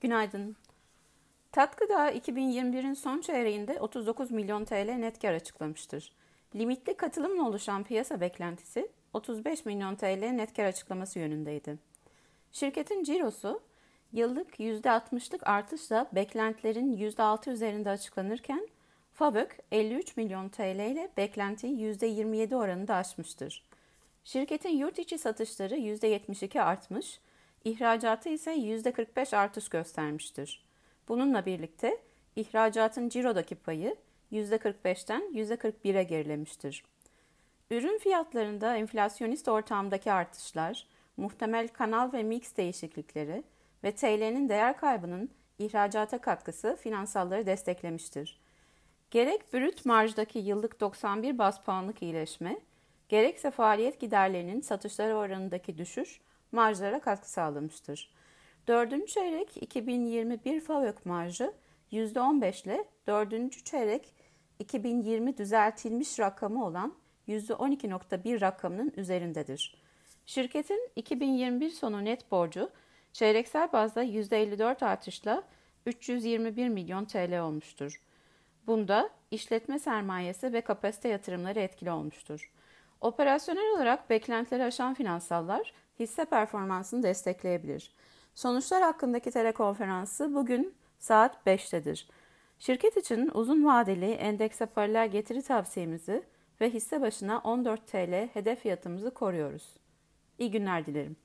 Günaydın. Tat Gıda 2021'in son çeyreğinde 39 milyon TL net kar açıklamıştır. Limitli katılımla oluşan piyasa beklentisi 35 milyon TL net kar açıklaması yönündeydi. Şirketin cirosu yıllık %60'lık artışla beklentilerin %6 üzerinde açıklanırken FABÖK 53 milyon TL ile beklentiyi %27 oranında aşmıştır. Şirketin yurt içi satışları %72 artmış, ihracatı ise %45 artış göstermiştir. Bununla birlikte ihracatın cirodaki payı %45'ten %41'e gerilemiştir. Ürün fiyatlarında enflasyonist ortamdaki artışlar, muhtemel kanal ve mix değişiklikleri ve TL'nin değer kaybının ihracata katkısı finansalları desteklemiştir. Gerek brüt marjdaki yıllık 91 bas puanlık iyileşme, gerekse faaliyet giderlerinin satışları oranındaki düşüş marjlara katkı sağlamıştır. Dördüncü çeyrek 2021 FAVÖK marjı %15 ile dördüncü çeyrek 2020 düzeltilmiş rakamı olan %12.1 rakamının üzerindedir. Şirketin 2021 sonu net borcu çeyreksel bazda %54 artışla 321 milyon TL olmuştur. Bunda işletme sermayesi ve kapasite yatırımları etkili olmuştur. Operasyonel olarak beklentileri aşan finansallar hisse performansını destekleyebilir. Sonuçlar hakkındaki telekonferansı bugün saat 5'tedir. Şirket için uzun vadeli endekse paralel getiri tavsiyemizi ve hisse başına 14 TL hedef fiyatımızı koruyoruz. İyi günler dilerim.